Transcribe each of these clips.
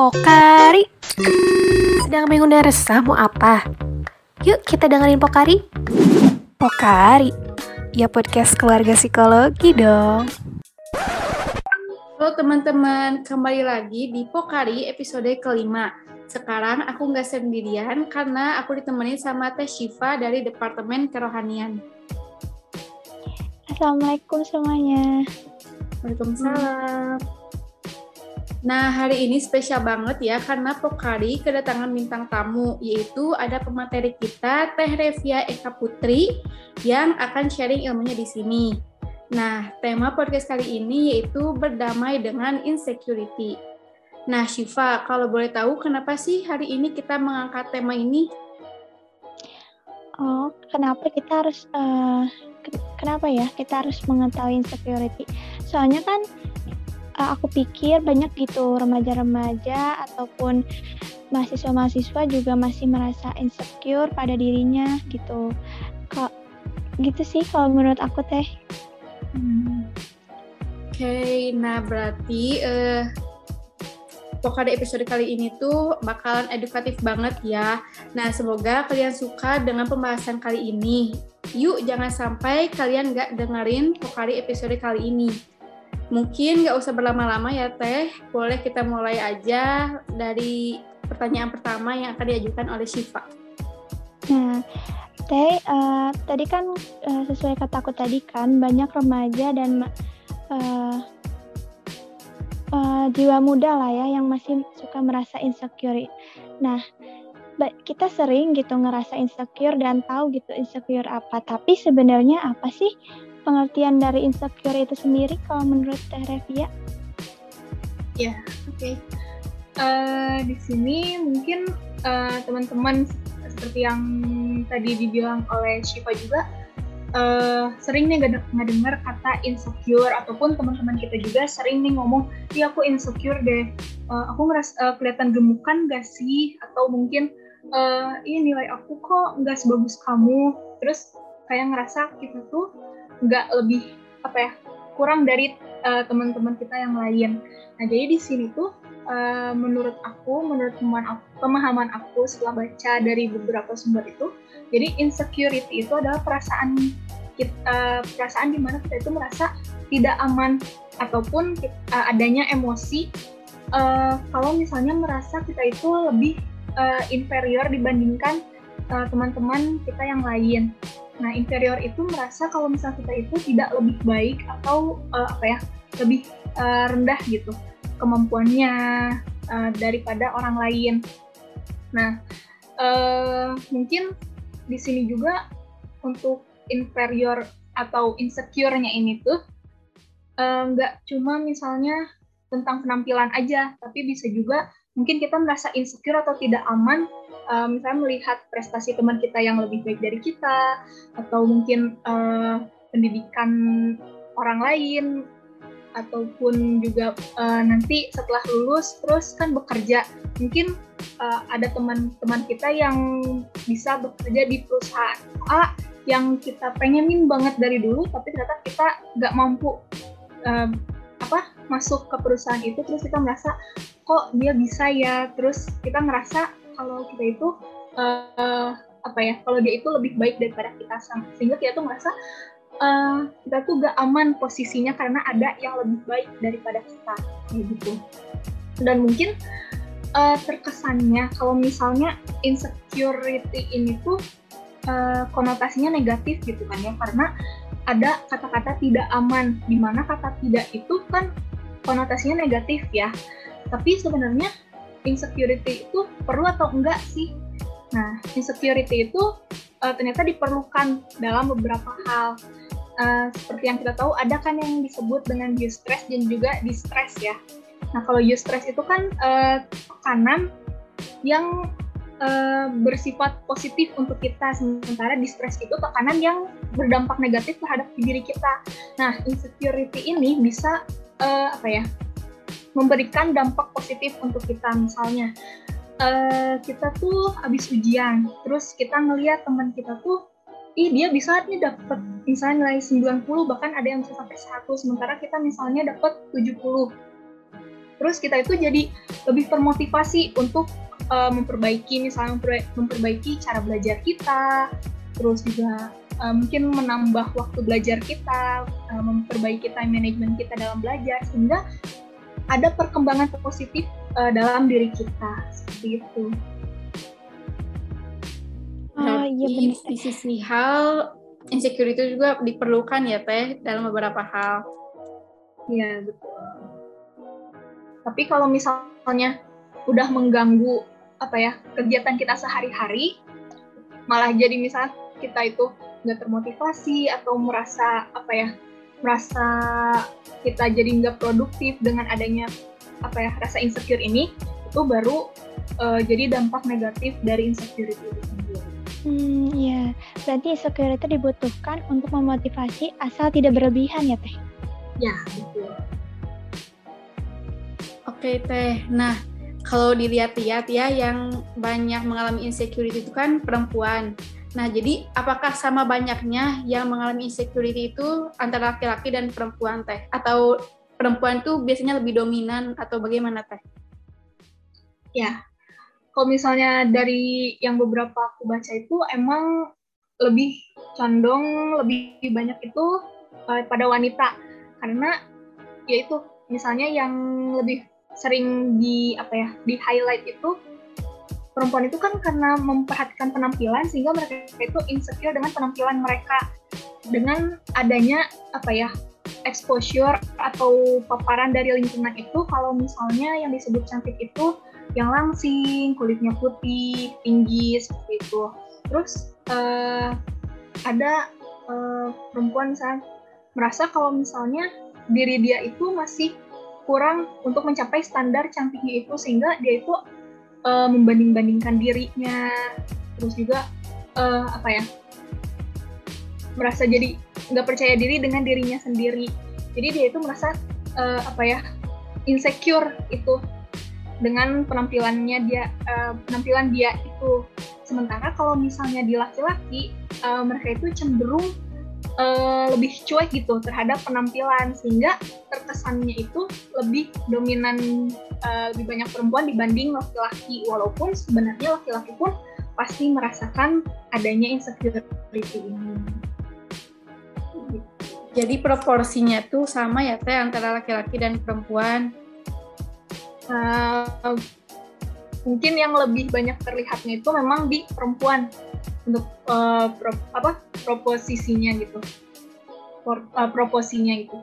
Pokari Sedang bingung dan resah mau apa? Yuk kita dengerin Pokari Pokari Ya podcast keluarga psikologi dong Halo teman-teman, kembali lagi di Pokari episode kelima. Sekarang aku nggak sendirian karena aku ditemani sama Teh Shiva dari Departemen Kerohanian. Assalamualaikum semuanya. Waalaikumsalam. Nah, hari ini spesial banget ya karena Pokari kedatangan bintang tamu yaitu ada pemateri kita Teh Revia Eka Putri yang akan sharing ilmunya di sini. Nah, tema podcast kali ini yaitu berdamai dengan insecurity. Nah, Shiva, kalau boleh tahu kenapa sih hari ini kita mengangkat tema ini? Oh, kenapa kita harus uh, kenapa ya kita harus mengetahui insecurity? Soalnya kan uh, aku pikir banyak gitu remaja-remaja ataupun mahasiswa-mahasiswa juga masih merasa insecure pada dirinya gitu. Kok gitu sih kalau menurut aku teh. Hmm. Oke, okay, nah berarti uh, pokoknya episode kali ini tuh bakalan edukatif banget ya. Nah, semoga kalian suka dengan pembahasan kali ini. Yuk, jangan sampai kalian nggak dengerin Pokari episode kali ini. Mungkin nggak usah berlama-lama ya Teh, boleh kita mulai aja dari pertanyaan pertama yang akan diajukan oleh Shiva. Nah, Teh, uh, tadi kan uh, sesuai kataku tadi kan banyak remaja dan uh, uh, jiwa muda lah ya yang masih suka merasa insecure. Nah, kita sering gitu ngerasa insecure dan tahu gitu insecure apa. Tapi sebenarnya apa sih pengertian dari insecure itu sendiri kalau menurut Teh Revia? Ya, oke. Okay. Uh, di sini mungkin teman-teman uh, seperti yang tadi dibilang oleh Shiva juga uh, sering nih gak dengar kata insecure ataupun teman-teman kita juga sering nih ngomong iya aku insecure deh uh, aku ngerasa uh, kelihatan gemukan gak sih atau mungkin uh, iya nilai aku kok nggak sebagus kamu terus kayak ngerasa kita tuh nggak lebih apa ya kurang dari uh, teman-teman kita yang lain nah jadi di sini tuh uh, menurut aku, menurut pemahaman aku, pemahaman aku setelah baca dari beberapa sumber itu, jadi insecurity itu adalah perasaan kita, uh, perasaan di mana kita itu merasa tidak aman ataupun kita, uh, adanya emosi uh, kalau misalnya merasa kita itu lebih uh, inferior dibandingkan teman-teman uh, kita yang lain. Nah, inferior itu merasa kalau misalnya kita itu tidak lebih baik atau uh, apa ya, lebih uh, rendah gitu kemampuannya uh, daripada orang lain. Nah, uh, mungkin di sini juga untuk inferior atau insecure-nya ini tuh nggak uh, cuma misalnya tentang penampilan aja, tapi bisa juga mungkin kita merasa insecure atau tidak aman uh, misalnya melihat prestasi teman kita yang lebih baik dari kita atau mungkin uh, pendidikan orang lain ataupun juga uh, nanti setelah lulus terus kan bekerja. Mungkin uh, ada teman-teman kita yang bisa bekerja di perusahaan A yang kita pengenin banget dari dulu tapi ternyata kita nggak mampu uh, apa masuk ke perusahaan itu terus kita merasa kok dia bisa ya? Terus kita ngerasa kalau kita itu uh, apa ya kalau dia itu lebih baik daripada kita. Sehingga kita tuh merasa uh, kita tuh gak aman posisinya karena ada yang lebih baik daripada kita gitu. Dan mungkin uh, terkesannya kalau misalnya insecurity ini tuh uh, konotasinya negatif gitu kan ya karena ada kata-kata tidak aman di mana kata tidak itu kan konotasinya negatif ya tapi sebenarnya insecurity itu perlu atau enggak sih nah insecurity itu uh, ternyata diperlukan dalam beberapa hal uh, seperti yang kita tahu ada kan yang disebut dengan eustress dan juga distress ya. Nah kalau eustress itu kan uh, tekanan yang uh, bersifat positif untuk kita, sementara distress itu tekanan yang berdampak negatif terhadap diri kita. Nah insecurity ini bisa uh, apa ya memberikan dampak positif untuk kita misalnya. Uh, kita tuh habis ujian, terus kita ngeliat teman kita tuh ih dia bisa nih dapat misalnya nilai 90 bahkan ada yang bisa sampai 100 sementara kita misalnya dapat 70 terus kita itu jadi lebih termotivasi untuk uh, memperbaiki misalnya memperbaiki cara belajar kita terus juga uh, mungkin menambah waktu belajar kita memperbaiki time management kita dalam belajar sehingga ada perkembangan positif uh, dalam diri kita seperti itu. Oh, iya benar. Di sisi hal insecurity juga diperlukan ya teh dalam beberapa hal. Iya betul. Tapi kalau misalnya udah mengganggu apa ya kegiatan kita sehari-hari, malah jadi misal kita itu nggak termotivasi atau merasa apa ya merasa kita jadi nggak produktif dengan adanya apa ya rasa insecure ini itu baru uh, jadi dampak negatif dari insecurity itu sendiri. Hmm, ya. Berarti insecurity dibutuhkan untuk memotivasi asal tidak berlebihan ya, Teh? Ya, betul. Oke, Teh. Nah, kalau dilihat-lihat ya yang banyak mengalami insecurity itu kan perempuan. Nah, jadi apakah sama banyaknya yang mengalami insecurity itu antara laki-laki dan perempuan, Teh? Atau perempuan tuh biasanya lebih dominan atau bagaimana, Teh? Ya, kalau misalnya dari yang beberapa aku baca itu emang lebih condong lebih banyak itu uh, pada wanita karena yaitu misalnya yang lebih sering di apa ya di highlight itu perempuan itu kan karena memperhatikan penampilan sehingga mereka itu insecure dengan penampilan mereka. Dengan adanya apa ya exposure atau paparan dari lingkungan itu kalau misalnya yang disebut cantik itu yang langsing kulitnya putih tinggi seperti itu. Terus uh, ada uh, perempuan misalnya merasa kalau misalnya diri dia itu masih kurang untuk mencapai standar cantiknya itu sehingga dia itu uh, membanding-bandingkan dirinya terus juga uh, apa ya merasa jadi nggak percaya diri dengan dirinya sendiri. Jadi dia itu merasa uh, apa ya insecure itu dengan penampilannya dia uh, penampilan dia itu. Sementara kalau misalnya di laki-laki uh, mereka itu cenderung uh, lebih cuek gitu terhadap penampilan sehingga terkesannya itu lebih dominan uh, lebih banyak perempuan dibanding laki-laki walaupun sebenarnya laki-laki pun pasti merasakan adanya insecurity ini. Jadi proporsinya tuh sama ya teh antara laki-laki dan perempuan. Uh, mungkin yang lebih banyak terlihatnya itu memang di perempuan untuk uh, pro, apa proposisinya gitu. Por, uh, proposinya itu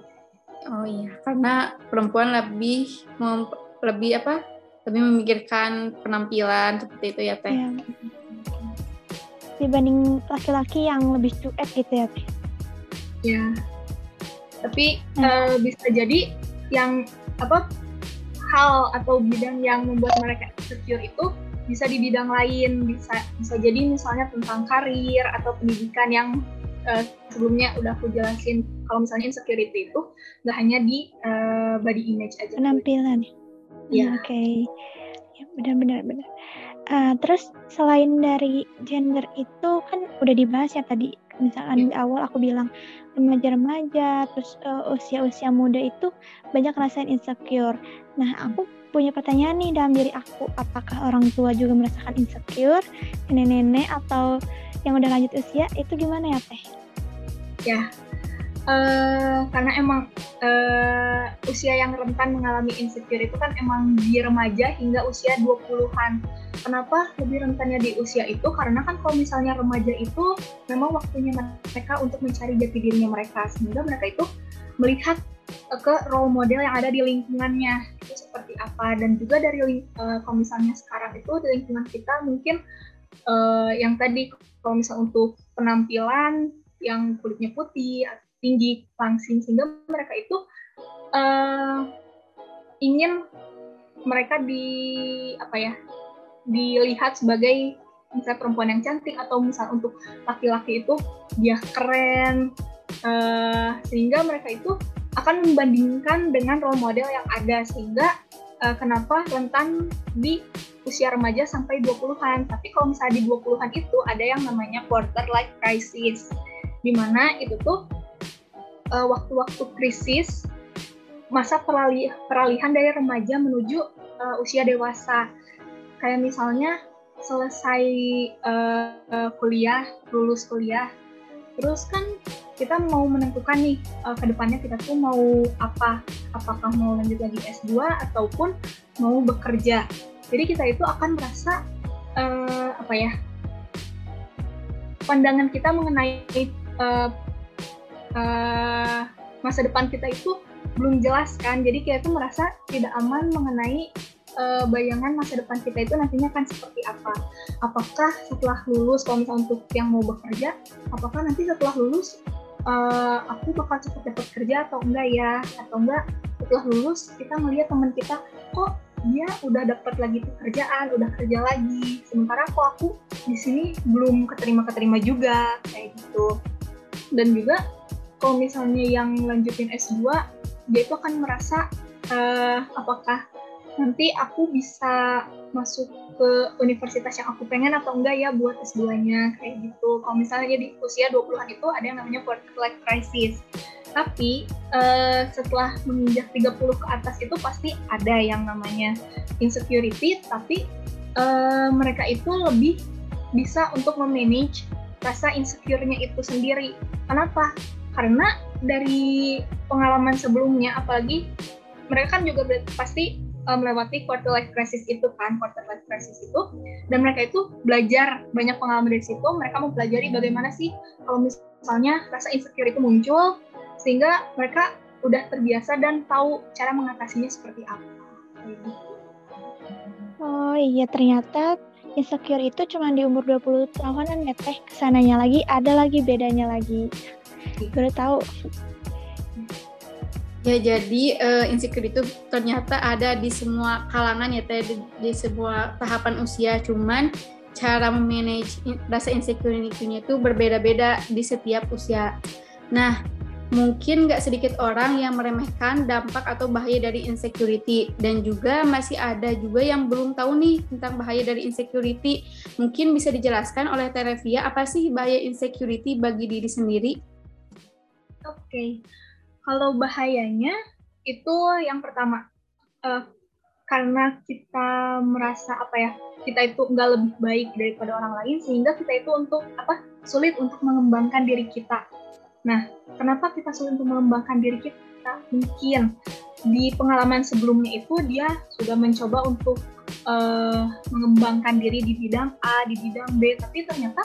oh iya karena perempuan lebih mem, lebih apa? Lebih memikirkan penampilan seperti itu ya teh? Ya. dibanding laki-laki yang lebih cuek gitu ya teh? Ya tapi hmm. uh, bisa jadi yang apa hal atau bidang yang membuat mereka insecure itu bisa di bidang lain bisa bisa jadi misalnya tentang karir atau pendidikan yang uh, sebelumnya udah aku jelasin. Kalau misalnya insecurity itu nggak hanya di uh, body image aja. Penampilan. Ya. Oke. Okay. ya benar-benar benar uh, terus selain dari gender itu kan udah dibahas ya tadi misalkan di awal aku bilang remaja-remaja terus uh, usia-usia muda itu banyak ngerasain insecure nah aku punya pertanyaan nih dalam diri aku, apakah orang tua juga merasakan insecure, nenek-nenek atau yang udah lanjut usia, itu gimana ya Teh? Ya, uh, karena emang uh, usia yang rentan mengalami insecure itu kan emang di remaja hingga usia 20-an. Kenapa lebih rentannya di usia itu? Karena kan kalau misalnya remaja itu memang waktunya mereka untuk mencari jati dirinya mereka, sehingga mereka itu melihat ke role model yang ada di lingkungannya. Itu seperti apa? Dan juga dari uh, kalau misalnya sekarang itu di lingkungan kita mungkin uh, yang tadi kalau misalnya untuk penampilan yang kulitnya putih tinggi langsing sehingga mereka itu uh, ingin mereka di apa ya dilihat sebagai misalnya perempuan yang cantik atau misalnya untuk laki-laki itu dia keren uh, sehingga mereka itu akan membandingkan dengan role model yang ada sehingga uh, kenapa rentan di usia remaja sampai 20-an. Tapi kalau misalnya di 20-an itu ada yang namanya quarter life crisis. Di mana itu tuh waktu waktu-waktu krisis masa peralih, peralihan dari remaja menuju uh, usia dewasa. Kayak misalnya selesai uh, kuliah, lulus kuliah, terus kan kita mau menentukan nih uh, ke depannya kita tuh mau apa, apakah mau lanjut lagi S2 ataupun mau bekerja. Jadi kita itu akan merasa uh, apa ya pandangan kita mengenai uh, uh, masa depan kita itu belum jelas kan jadi kita tuh merasa tidak aman mengenai uh, bayangan masa depan kita itu nantinya akan seperti apa. Apakah setelah lulus, kalau misalnya untuk yang mau bekerja, apakah nanti setelah lulus uh, aku bakal cepat dapat kerja atau enggak ya? Atau enggak setelah lulus kita melihat teman kita kok dia udah dapat lagi pekerjaan, udah kerja lagi. Sementara kok aku di sini belum keterima-keterima juga kayak gitu. Dan juga kalau misalnya yang lanjutin S2, dia itu akan merasa uh, apakah nanti aku bisa masuk ke universitas yang aku pengen atau enggak ya buat S2-nya kayak gitu. Kalau misalnya di usia 20-an itu ada yang namanya quarter life crisis. Tapi uh, setelah menginjak 30 ke atas itu pasti ada yang namanya insecurity, tapi uh, mereka itu lebih bisa untuk memanage rasa insecure-nya itu sendiri. Kenapa? Karena dari pengalaman sebelumnya, apalagi mereka kan juga pasti melewati quarter life crisis itu kan quarter life crisis itu. Dan mereka itu belajar banyak pengalaman dari situ. Mereka mempelajari bagaimana sih kalau misalnya rasa insecure itu muncul sehingga mereka udah terbiasa dan tahu cara mengatasinya seperti apa. Oh iya ternyata insecure itu cuma di umur 20 tahunan ya teh. Ke sananya lagi ada lagi bedanya lagi. Baru tahu Ya jadi uh, insecure itu ternyata ada di semua kalangan ya teh di, semua tahapan usia cuman cara memanage rasa insecurity-nya itu berbeda-beda di setiap usia. Nah, mungkin nggak sedikit orang yang meremehkan dampak atau bahaya dari insecurity dan juga masih ada juga yang belum tahu nih tentang bahaya dari insecurity. Mungkin bisa dijelaskan oleh Terevia apa sih bahaya insecurity bagi diri sendiri? Oke. Okay kalau bahayanya itu yang pertama uh, karena kita merasa apa ya kita itu nggak lebih baik daripada orang lain sehingga kita itu untuk apa sulit untuk mengembangkan diri kita. Nah, kenapa kita sulit untuk mengembangkan diri kita? Mungkin di pengalaman sebelumnya itu dia sudah mencoba untuk uh, mengembangkan diri di bidang A, di bidang B, tapi ternyata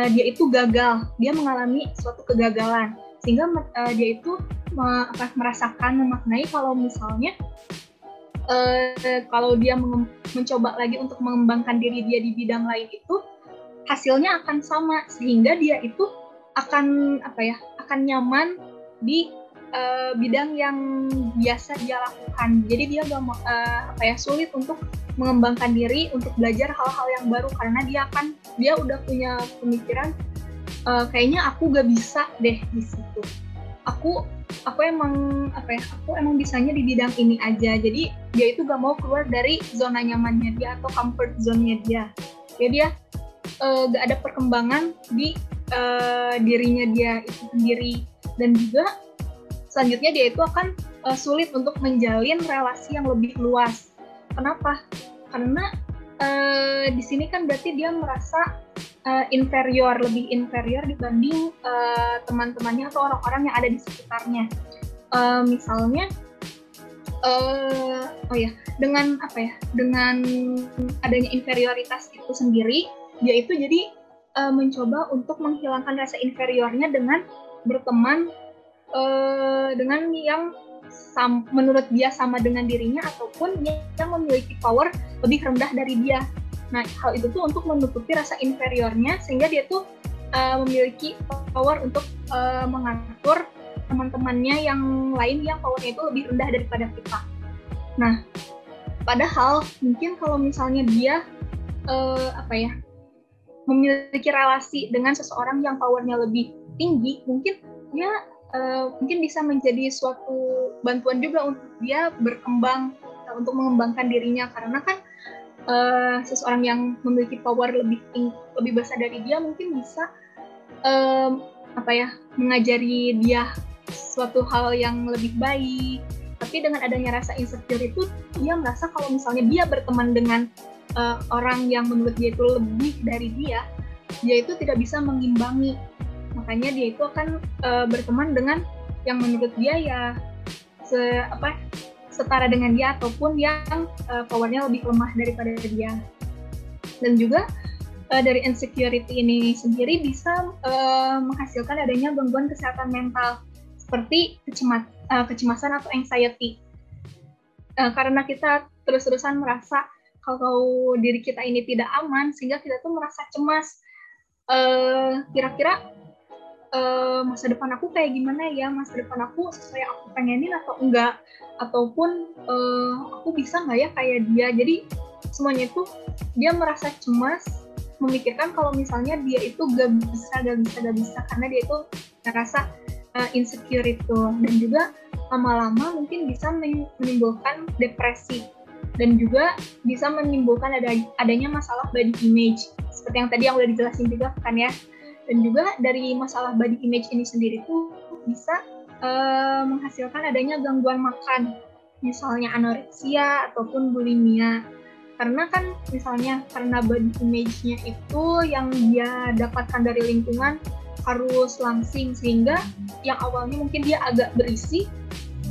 uh, dia itu gagal. Dia mengalami suatu kegagalan sehingga uh, dia itu merasakan memaknai kalau misalnya uh, kalau dia mencoba lagi untuk mengembangkan diri dia di bidang lain itu hasilnya akan sama. Sehingga dia itu akan apa ya akan nyaman di uh, bidang yang biasa dia lakukan. Jadi dia gak uh, apa ya sulit untuk mengembangkan diri untuk belajar hal-hal yang baru. Karena dia akan dia udah punya pemikiran uh, kayaknya aku gak bisa deh di situ. Aku aku emang apa ya aku emang bisanya di bidang ini aja. Jadi dia itu gak mau keluar dari zona nyamannya dia atau comfort zone-nya dia. Ya dia uh, gak ada perkembangan di uh, dirinya dia itu sendiri. Dan juga selanjutnya dia itu akan uh, sulit untuk menjalin relasi yang lebih luas. Kenapa? Karena uh, di sini kan berarti dia merasa uh, inferior, lebih inferior dibanding uh, teman-temannya atau orang-orang yang ada di sekitarnya. Uh, misalnya, uh, oh ya, dengan apa ya, dengan adanya inferioritas itu sendiri, dia itu jadi uh, mencoba untuk menghilangkan rasa inferiornya dengan berteman uh, dengan yang sam, menurut dia sama dengan dirinya ataupun yang memiliki power lebih rendah dari dia. Nah, hal itu tuh untuk menutupi rasa inferiornya sehingga dia tuh uh, memiliki power untuk uh, mengatur teman-temannya yang lain yang powernya itu lebih rendah daripada kita. Nah, padahal mungkin kalau misalnya dia uh, apa ya memiliki relasi dengan seseorang yang powernya lebih tinggi, mungkin dia uh, mungkin bisa menjadi suatu bantuan juga untuk dia berkembang untuk mengembangkan dirinya karena kan uh, seseorang yang memiliki power lebih lebih besar dari dia mungkin bisa um, apa ya mengajari dia suatu hal yang lebih baik. Tapi dengan adanya rasa insecure itu dia merasa kalau misalnya dia berteman dengan uh, orang yang menurut dia itu lebih dari dia dia itu tidak bisa mengimbangi. Makanya dia itu akan uh, berteman dengan yang menurut dia ya se apa setara dengan dia ataupun yang uh, powernya lebih lemah daripada dia dan juga uh, dari insecurity ini sendiri bisa uh, menghasilkan adanya gangguan kesehatan mental seperti kecemat, uh, kecemasan atau anxiety. Uh, karena kita terus-terusan merasa kalau diri kita ini tidak aman, sehingga kita tuh merasa cemas. Uh, kira-kira uh, masa depan aku kayak gimana ya? Masa depan aku sesuai aku pengenin atau enggak? Ataupun uh, aku bisa nggak ya kayak dia? Jadi semuanya itu dia merasa cemas, memikirkan kalau misalnya dia itu gak bisa, gak bisa, gak bisa, karena dia itu merasa uh, insecure itu dan juga lama-lama mungkin bisa menimbulkan depresi dan juga bisa menimbulkan ada adanya masalah body image seperti yang tadi yang udah dijelasin juga kan ya dan juga dari masalah body image ini sendiri tuh bisa uh, menghasilkan adanya gangguan makan. Misalnya anoreksia ataupun bulimia. Karena kan misalnya karena body image-nya itu yang dia dapatkan dari lingkungan harus langsing sehingga yang awalnya mungkin dia agak berisi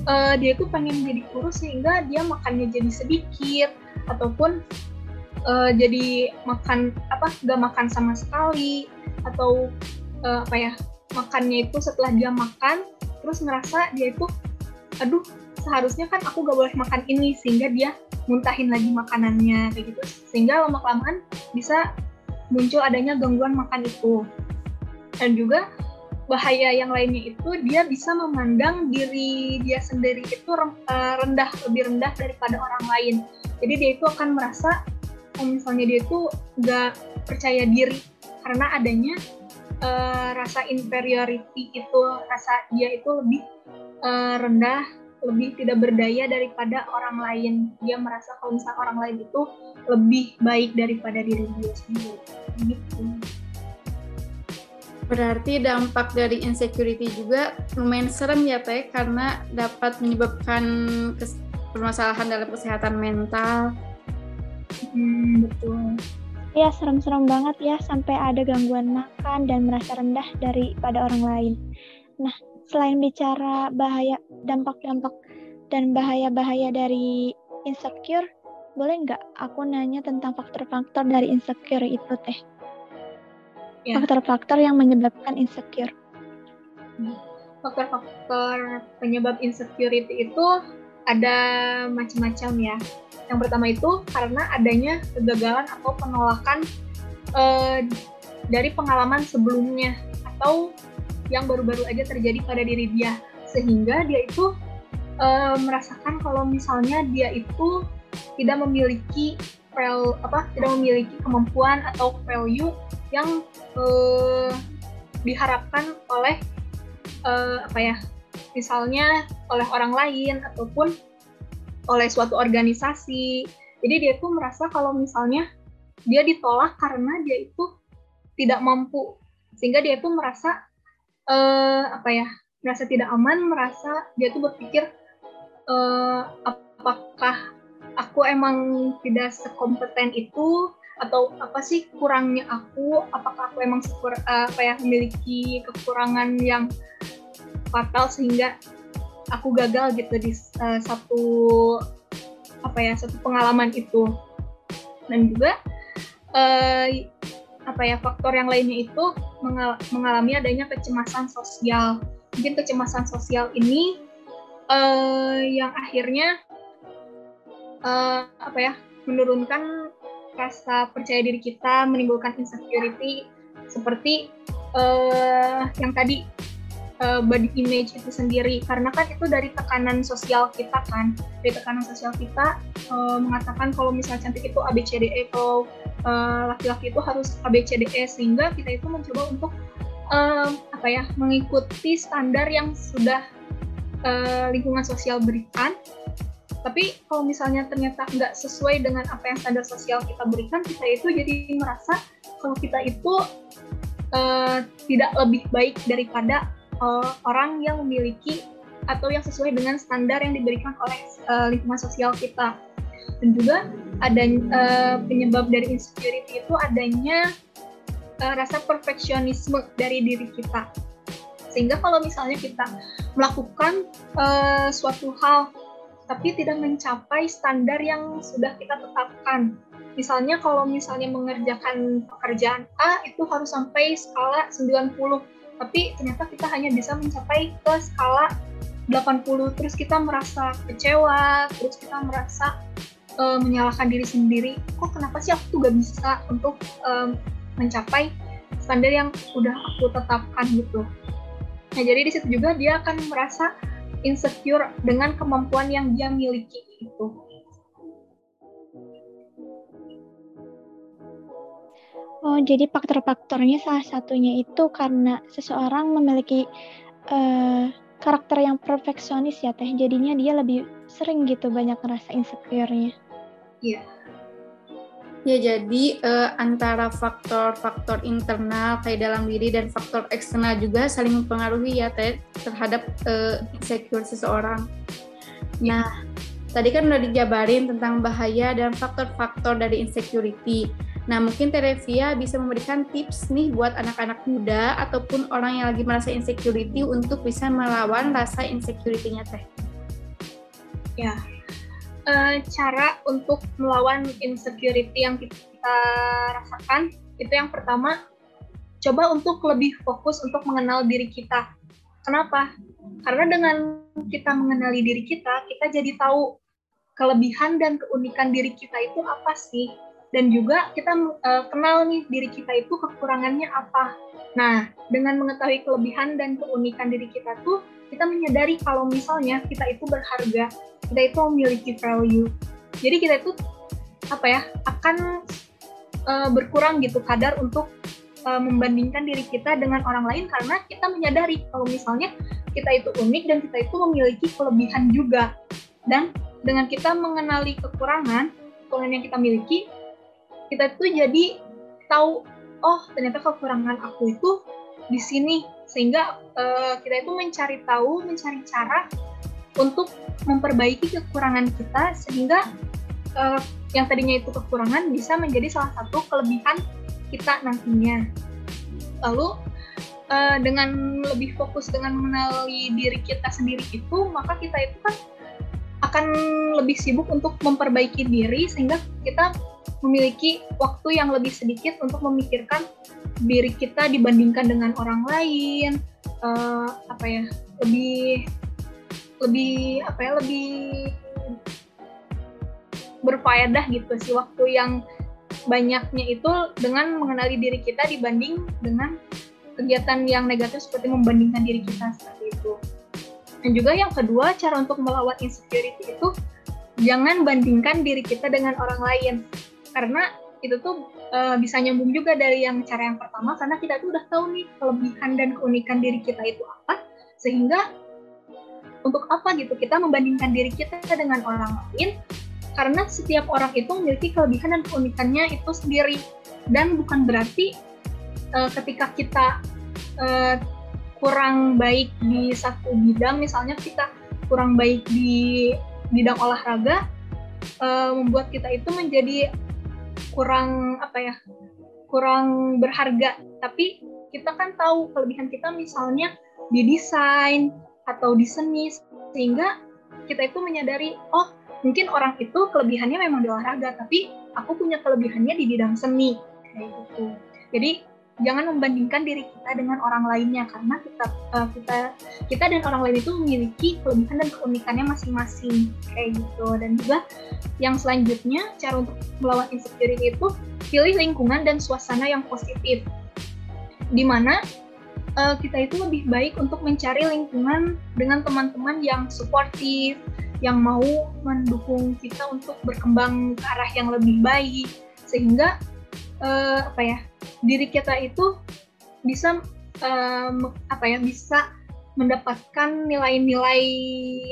uh, dia tuh pengen jadi kurus sehingga dia makannya jadi sedikit ataupun uh, jadi makan apa gak makan sama sekali atau uh, apa ya makannya itu setelah dia makan terus ngerasa dia itu aduh seharusnya kan aku gak boleh makan ini sehingga dia muntahin lagi makanannya kayak gitu. Sehingga lama kelamaan bisa muncul adanya gangguan makan itu. Dan juga bahaya yang lainnya itu dia bisa memandang diri dia sendiri itu eh, rendah lebih rendah daripada orang lain. Jadi dia itu akan merasa kalau misalnya dia itu nggak percaya diri karena adanya uh, rasa inferiority itu rasa dia itu lebih uh, rendah lebih tidak berdaya daripada orang lain. Dia merasa kalau misalnya orang lain itu lebih baik daripada diri dia sendiri. Gitu. Berarti dampak dari insecurity juga lumayan serem ya Teh karena dapat menyebabkan permasalahan dalam kesehatan mental. Hmm, betul. Ya serem-serem banget ya sampai ada gangguan makan dan merasa rendah daripada orang lain. Nah, selain bicara bahaya dampak-dampak dan bahaya-bahaya dari insecure, boleh nggak aku nanya tentang faktor-faktor dari insecure itu teh? ya. faktor-faktor yang menyebabkan insecure. Faktor-faktor penyebab insecurity itu ada macam-macam ya. Yang pertama itu karena adanya kegagalan atau penolakan uh, dari pengalaman sebelumnya atau yang baru-baru aja terjadi pada diri dia sehingga dia itu uh, merasakan kalau misalnya dia itu tidak memiliki value apa tidak memiliki kemampuan atau value yang uh, diharapkan oleh uh, apa ya misalnya oleh orang lain ataupun oleh suatu organisasi. Jadi dia tuh merasa kalau misalnya dia ditolak karena dia itu tidak mampu. Sehingga dia tuh merasa uh, apa ya merasa tidak aman merasa dia tuh berpikir uh, apakah aku emang tidak sekompeten itu? Atau apa sih kurangnya aku? Apakah aku emang sekur, uh, apa ya memiliki kekurangan yang fatal sehingga aku gagal gitu di uh, satu apa ya satu pengalaman itu. Dan juga uh, apa ya faktor yang lainnya itu mengal mengalami adanya kecemasan sosial. Mungkin kecemasan sosial ini uh, yang akhirnya uh, apa ya menurunkan rasa percaya diri kita, menimbulkan insecurity. Seperti uh, yang tadi uh, body image itu sendiri. Karena kan itu dari tekanan sosial kita kan. Dari tekanan sosial kita uh, mengatakan kalau misalnya cantik itu ABCDE laki-laki uh, itu harus ABCDE sehingga kita itu mencoba untuk uh, apa ya mengikuti standar yang sudah uh, lingkungan sosial berikan. Tapi kalau misalnya ternyata nggak sesuai dengan apa yang standar sosial kita berikan kita itu jadi merasa kalau kita itu uh, tidak lebih baik daripada uh, orang yang memiliki atau yang sesuai dengan standar yang diberikan oleh uh, lingkungan sosial kita. Dan juga ada uh, penyebab dari insecurity itu adanya uh, rasa perfeksionisme dari diri kita. Sehingga kalau misalnya kita melakukan uh, suatu hal tapi tidak mencapai standar yang sudah kita tetapkan. Misalnya kalau misalnya mengerjakan pekerjaan A itu harus sampai skala 90, tapi ternyata kita hanya bisa mencapai ke skala 80 terus kita merasa kecewa terus kita merasa uh, menyalahkan diri sendiri. Kok kenapa sih aku tuh gak bisa untuk um, mencapai standar yang udah aku tetapkan gitu? Nah jadi di situ juga dia akan merasa insecure dengan kemampuan yang dia miliki itu Oh, jadi faktor-faktornya salah satunya itu karena seseorang memiliki uh, karakter yang perfeksionis ya teh. Jadinya dia lebih sering gitu banyak ngerasa insecure-nya. Iya. Ya jadi uh, antara faktor-faktor internal kayak dalam diri dan faktor eksternal juga saling mempengaruhi ya teh terhadap uh, insecure seseorang. Nah tadi kan udah dijabarin tentang bahaya dan faktor-faktor dari insecurity Nah, mungkin Terevia bisa memberikan tips nih buat anak-anak muda ataupun orang yang lagi merasa insecurity untuk bisa melawan rasa insecurity-nya Teh. Ya, e, cara untuk melawan insecurity yang kita rasakan itu yang pertama, coba untuk lebih fokus untuk mengenal diri kita. Kenapa? Karena dengan kita mengenali diri kita, kita jadi tahu kelebihan dan keunikan diri kita itu apa sih dan juga kita uh, kenal nih diri kita itu kekurangannya apa. Nah, dengan mengetahui kelebihan dan keunikan diri kita tuh, kita menyadari kalau misalnya kita itu berharga, kita itu memiliki value. Jadi kita itu apa ya akan uh, berkurang gitu kadar untuk uh, membandingkan diri kita dengan orang lain karena kita menyadari kalau misalnya kita itu unik dan kita itu memiliki kelebihan juga. Dan dengan kita mengenali kekurangan, kekurangan yang kita miliki, kita tuh jadi tahu oh ternyata kekurangan aku itu di sini. Sehingga uh, kita itu mencari tahu mencari cara untuk memperbaiki kekurangan kita sehingga uh, yang tadinya itu kekurangan bisa menjadi salah satu kelebihan kita nantinya. Lalu uh, dengan lebih fokus dengan mengenali diri kita sendiri itu maka kita itu kan akan lebih sibuk untuk memperbaiki diri sehingga kita memiliki waktu yang lebih sedikit untuk memikirkan diri kita dibandingkan dengan orang lain uh, apa ya lebih lebih apa ya lebih berfaedah gitu sih waktu yang banyaknya itu dengan mengenali diri kita dibanding dengan kegiatan yang negatif seperti membandingkan diri kita seperti itu. Dan juga yang kedua, cara untuk melawan insecurity itu jangan bandingkan diri kita dengan orang lain karena itu tuh uh, bisa nyambung juga dari yang cara yang pertama karena kita tuh udah tahu nih kelebihan dan keunikan diri kita itu apa. Sehingga untuk apa gitu kita membandingkan diri kita dengan orang lain. Karena setiap orang itu memiliki kelebihan dan keunikannya itu sendiri. Dan bukan berarti uh, ketika kita uh, kurang baik di satu bidang misalnya kita kurang baik di bidang olahraga membuat kita itu menjadi kurang apa ya kurang berharga. Tapi kita kan tahu kelebihan kita misalnya di desain atau di seni sehingga kita itu menyadari oh mungkin orang itu kelebihannya memang di olahraga tapi aku punya kelebihannya di bidang seni. Kayak gitu. Jadi jangan membandingkan diri kita dengan orang lainnya karena kita uh, kita kita dan orang lain itu memiliki kelebihan dan keunikannya masing-masing. Kayak gitu. Dan juga yang selanjutnya cara untuk melawan insecurity itu pilih lingkungan dan suasana yang positif. Di mana uh, kita itu lebih baik untuk mencari lingkungan dengan teman-teman yang suportif yang mau mendukung kita untuk berkembang ke arah yang lebih baik. Sehingga uh, apa ya diri kita itu bisa um, apa ya bisa mendapatkan nilai-nilai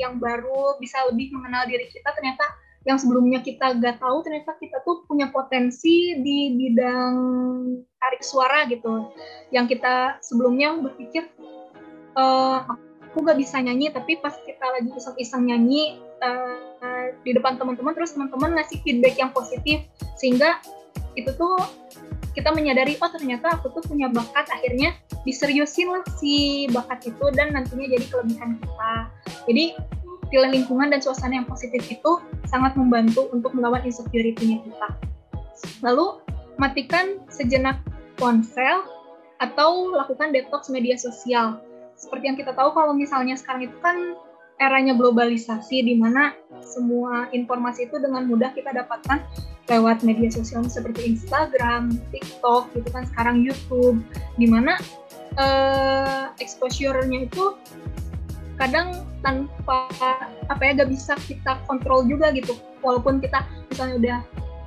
yang baru bisa lebih mengenal diri kita. Ternyata yang sebelumnya kita gak tahu ternyata kita tuh punya potensi di bidang tarik suara gitu. Yang kita sebelumnya berpikir uh, aku gak bisa nyanyi tapi pas kita lagi iseng-iseng nyanyi uh, di depan teman-teman terus teman-teman ngasih feedback yang positif sehingga itu tuh kita menyadari oh ternyata aku tuh punya bakat akhirnya diseriusin lah si bakat itu dan nantinya jadi kelebihan kita. Jadi pilih lingkungan dan suasana yang positif itu sangat membantu untuk melawan insecurity-nya kita. Lalu matikan sejenak ponsel atau lakukan detox media sosial. Seperti yang kita tahu kalau misalnya sekarang itu kan eranya globalisasi di mana semua informasi itu dengan mudah kita dapatkan lewat media sosial seperti Instagram, TikTok, gitu kan sekarang YouTube, di mana uh, exposure-nya itu kadang tanpa apa ya gak bisa kita kontrol juga gitu. Walaupun kita misalnya udah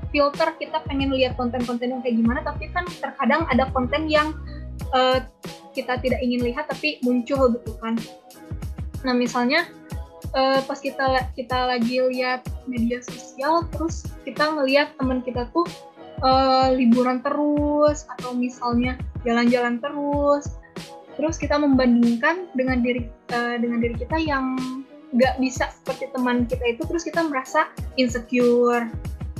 filter kita pengen lihat konten-konten yang kayak gimana tapi kan terkadang ada konten yang uh, kita tidak ingin lihat tapi muncul gitu kan. Nah misalnya uh, pas kita kita lagi lihat media sosial terus kita ngelihat teman kita tuh uh, liburan terus atau misalnya jalan-jalan terus. Terus kita membandingkan dengan diri uh, dengan diri kita yang nggak bisa seperti teman kita itu terus kita merasa insecure.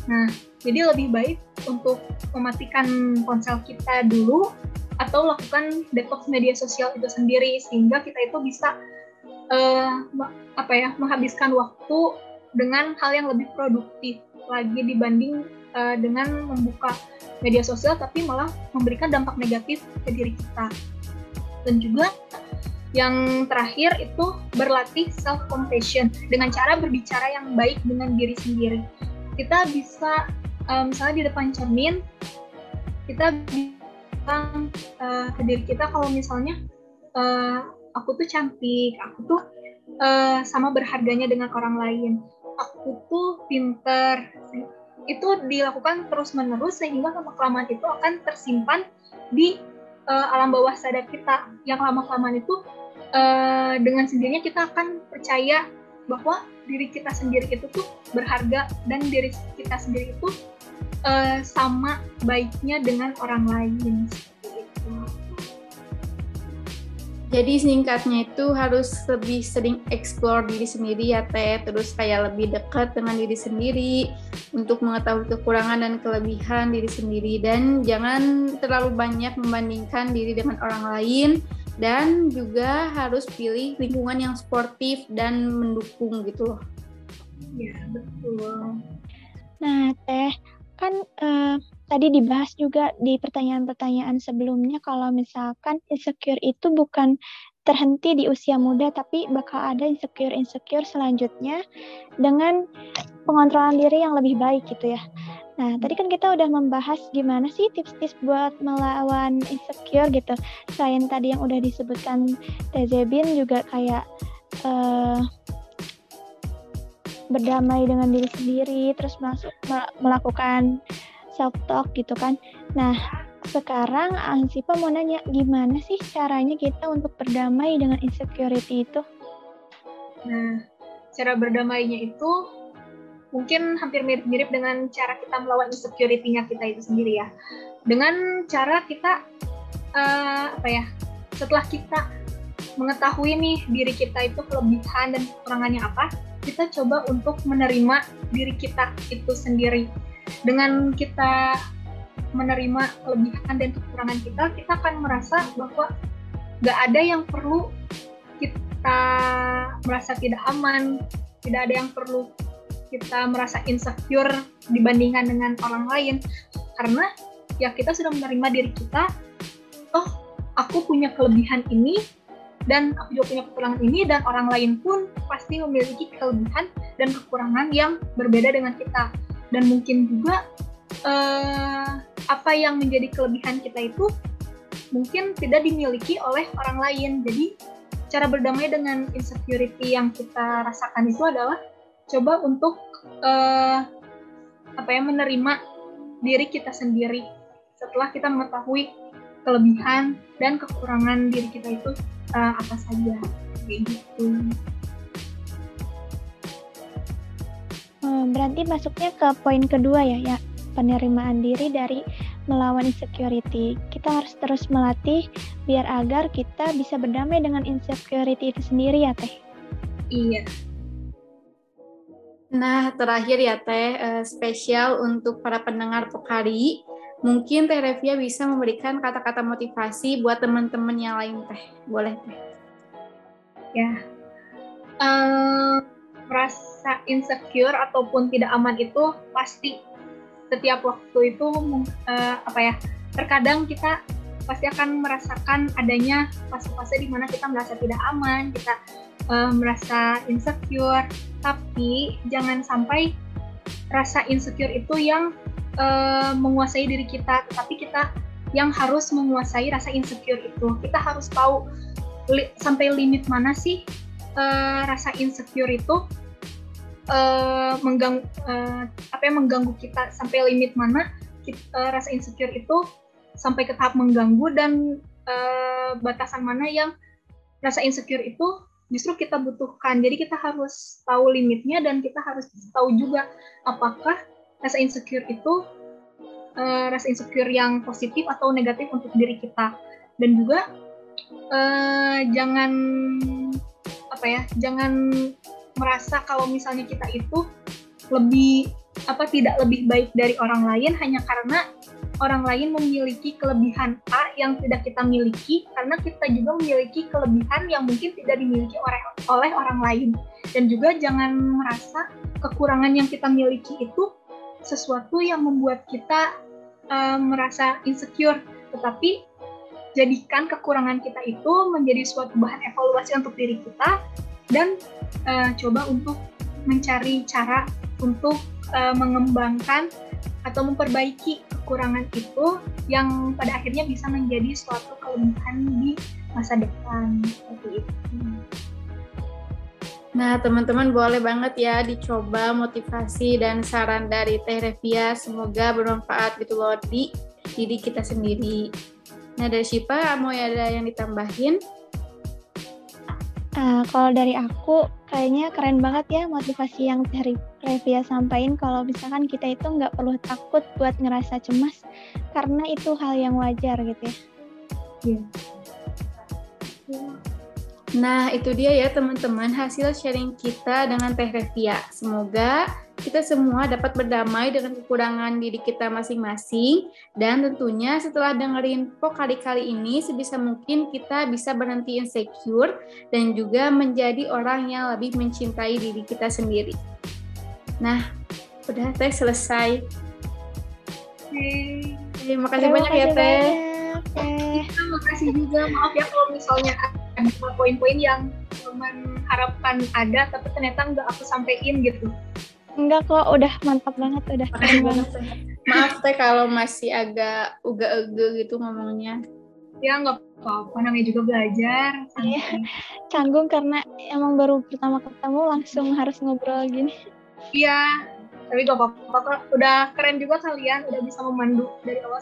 Nah jadi lebih baik untuk mematikan ponsel kita dulu atau lakukan detox media sosial itu sendiri sehingga kita itu bisa uh, apa ya menghabiskan waktu dengan hal yang lebih produktif lagi dibanding uh, dengan membuka media sosial tapi malah memberikan dampak negatif ke diri kita. Dan juga yang terakhir itu berlatih self compassion dengan cara berbicara yang baik dengan diri sendiri. Kita bisa um, misalnya di depan cermin kita tentang uh, ke diri kita kalau misalnya uh, aku tuh cantik, aku tuh uh, sama berharganya dengan orang lain, aku tuh pinter. Itu dilakukan terus-menerus sehingga lama-kelamaan itu akan tersimpan di uh, alam bawah sadar kita. Yang lama-kelamaan itu uh, dengan sendirinya kita akan percaya bahwa diri kita sendiri itu tuh berharga dan diri kita sendiri itu uh, sama baiknya dengan orang lain. Jadi singkatnya itu harus lebih sering explore diri sendiri ya Teh, terus kayak lebih dekat dengan diri sendiri untuk mengetahui kekurangan dan kelebihan diri sendiri dan jangan terlalu banyak membandingkan diri dengan orang lain dan juga harus pilih lingkungan yang sportif dan mendukung gitu loh. Ya, betul. Nah, Teh, kan uh, tadi dibahas juga di pertanyaan-pertanyaan sebelumnya kalau misalkan insecure itu bukan terhenti di usia muda tapi bakal ada insecure-insecure selanjutnya dengan pengontrolan diri yang lebih baik gitu ya. Nah, tadi kan kita udah membahas gimana sih tips-tips buat melawan insecure gitu. Selain tadi yang udah disebutkan Tezebin juga kayak uh, berdamai dengan diri sendiri, terus masuk melakukan self talk gitu kan. Nah, sekarang Ansipa mau nanya gimana sih caranya kita untuk berdamai dengan insecurity itu? Nah, cara berdamainya itu mungkin hampir mirip-mirip dengan cara kita melawan insecurity-nya kita itu sendiri ya. Dengan cara kita uh, apa ya? Setelah kita mengetahui nih diri kita itu kelebihan dan kekurangannya apa, kita coba untuk menerima diri kita itu sendiri. Dengan kita menerima kelebihan dan kekurangan kita, kita akan merasa bahwa gak ada yang perlu kita merasa tidak aman, tidak ada yang perlu kita merasa insecure dibandingkan dengan orang lain, karena ya kita sudah menerima diri kita, oh aku punya kelebihan ini, dan aku juga punya kekurangan ini dan orang lain pun pasti memiliki kelebihan dan kekurangan yang berbeda dengan kita dan mungkin juga uh, apa yang menjadi kelebihan kita itu mungkin tidak dimiliki oleh orang lain jadi cara berdamai dengan insecurity yang kita rasakan itu adalah coba untuk uh, apa ya menerima diri kita sendiri setelah kita mengetahui kelebihan dan kekurangan diri kita itu uh, apa saja kayak gitu. Berarti masuknya ke poin kedua ya, ya penerimaan diri dari melawan insecurity. Kita harus terus melatih biar agar kita bisa berdamai dengan insecurity itu sendiri ya Teh. Iya. Nah, terakhir ya Teh, uh, spesial untuk para pendengar Pokari, mungkin Teh Revia bisa memberikan kata-kata motivasi buat teman-teman yang lain Teh. Boleh Teh? Ya. Uh, merasa insecure ataupun tidak aman itu pasti setiap waktu itu uh, apa ya terkadang kita pasti akan merasakan adanya fase-fase di mana kita merasa tidak aman, kita uh, merasa insecure, tapi jangan sampai rasa insecure itu yang uh, menguasai diri kita, tetapi kita yang harus menguasai rasa insecure itu. Kita harus tahu li sampai limit mana sih uh, rasa insecure itu uh, mengganggu uh, apa yang mengganggu kita sampai limit mana kita, uh, rasa insecure itu sampai ke tahap mengganggu dan uh, batasan mana yang rasa insecure itu justru kita butuhkan. Jadi kita harus tahu limitnya dan kita harus tahu juga apakah rasa insecure itu uh, rasa insecure yang positif atau negatif untuk diri kita. Dan juga uh, jangan apa ya, jangan merasa kalau misalnya kita itu lebih apa tidak lebih baik dari orang lain hanya karena orang lain memiliki kelebihan A yang tidak kita miliki karena kita juga memiliki kelebihan yang mungkin tidak dimiliki oleh oleh orang lain. Dan juga jangan merasa kekurangan yang kita miliki itu sesuatu yang membuat kita uh, merasa insecure tetapi jadikan kekurangan kita itu menjadi suatu bahan evaluasi untuk diri kita dan uh, coba untuk mencari cara untuk uh, mengembangkan atau memperbaiki kekurangan itu yang pada akhirnya bisa menjadi suatu kelebihan di masa depan seperti itu. Nah, teman-teman boleh banget ya dicoba motivasi dan saran dari Teh Revia. Semoga bermanfaat gitu loh di diri kita sendiri. Nah, dari Syifa mau ada yang ditambahin? Uh, kalau dari aku, kayaknya keren banget ya motivasi yang dari Revia sampaikan kalau misalkan kita itu nggak perlu takut buat ngerasa cemas, karena itu hal yang wajar gitu ya. Iya. Nah, itu dia ya teman-teman hasil sharing kita dengan Teh Revia. Semoga kita semua dapat berdamai dengan kekurangan diri kita masing-masing dan tentunya setelah dengerin kali kali ini sebisa mungkin kita bisa berhenti insecure dan juga menjadi orang yang lebih mencintai diri kita sendiri. Nah, udah Teh selesai. Hey. Terima kasih banyak ya Teh. Terima kasih juga. Maaf ya kalau misalnya poin-poin yang teman harapkan ada tapi ternyata nggak aku sampein gitu. Enggak kok udah mantap banget udah keren banget. maaf teh kalau masih agak uga-uga gitu ngomongnya. Ya nggak apa-apa. Namanya juga belajar. Iya. Canggung karena emang baru pertama ketemu langsung harus ngobrol gini. Iya tapi gak apa-apa udah keren juga kalian udah bisa memandu dari awal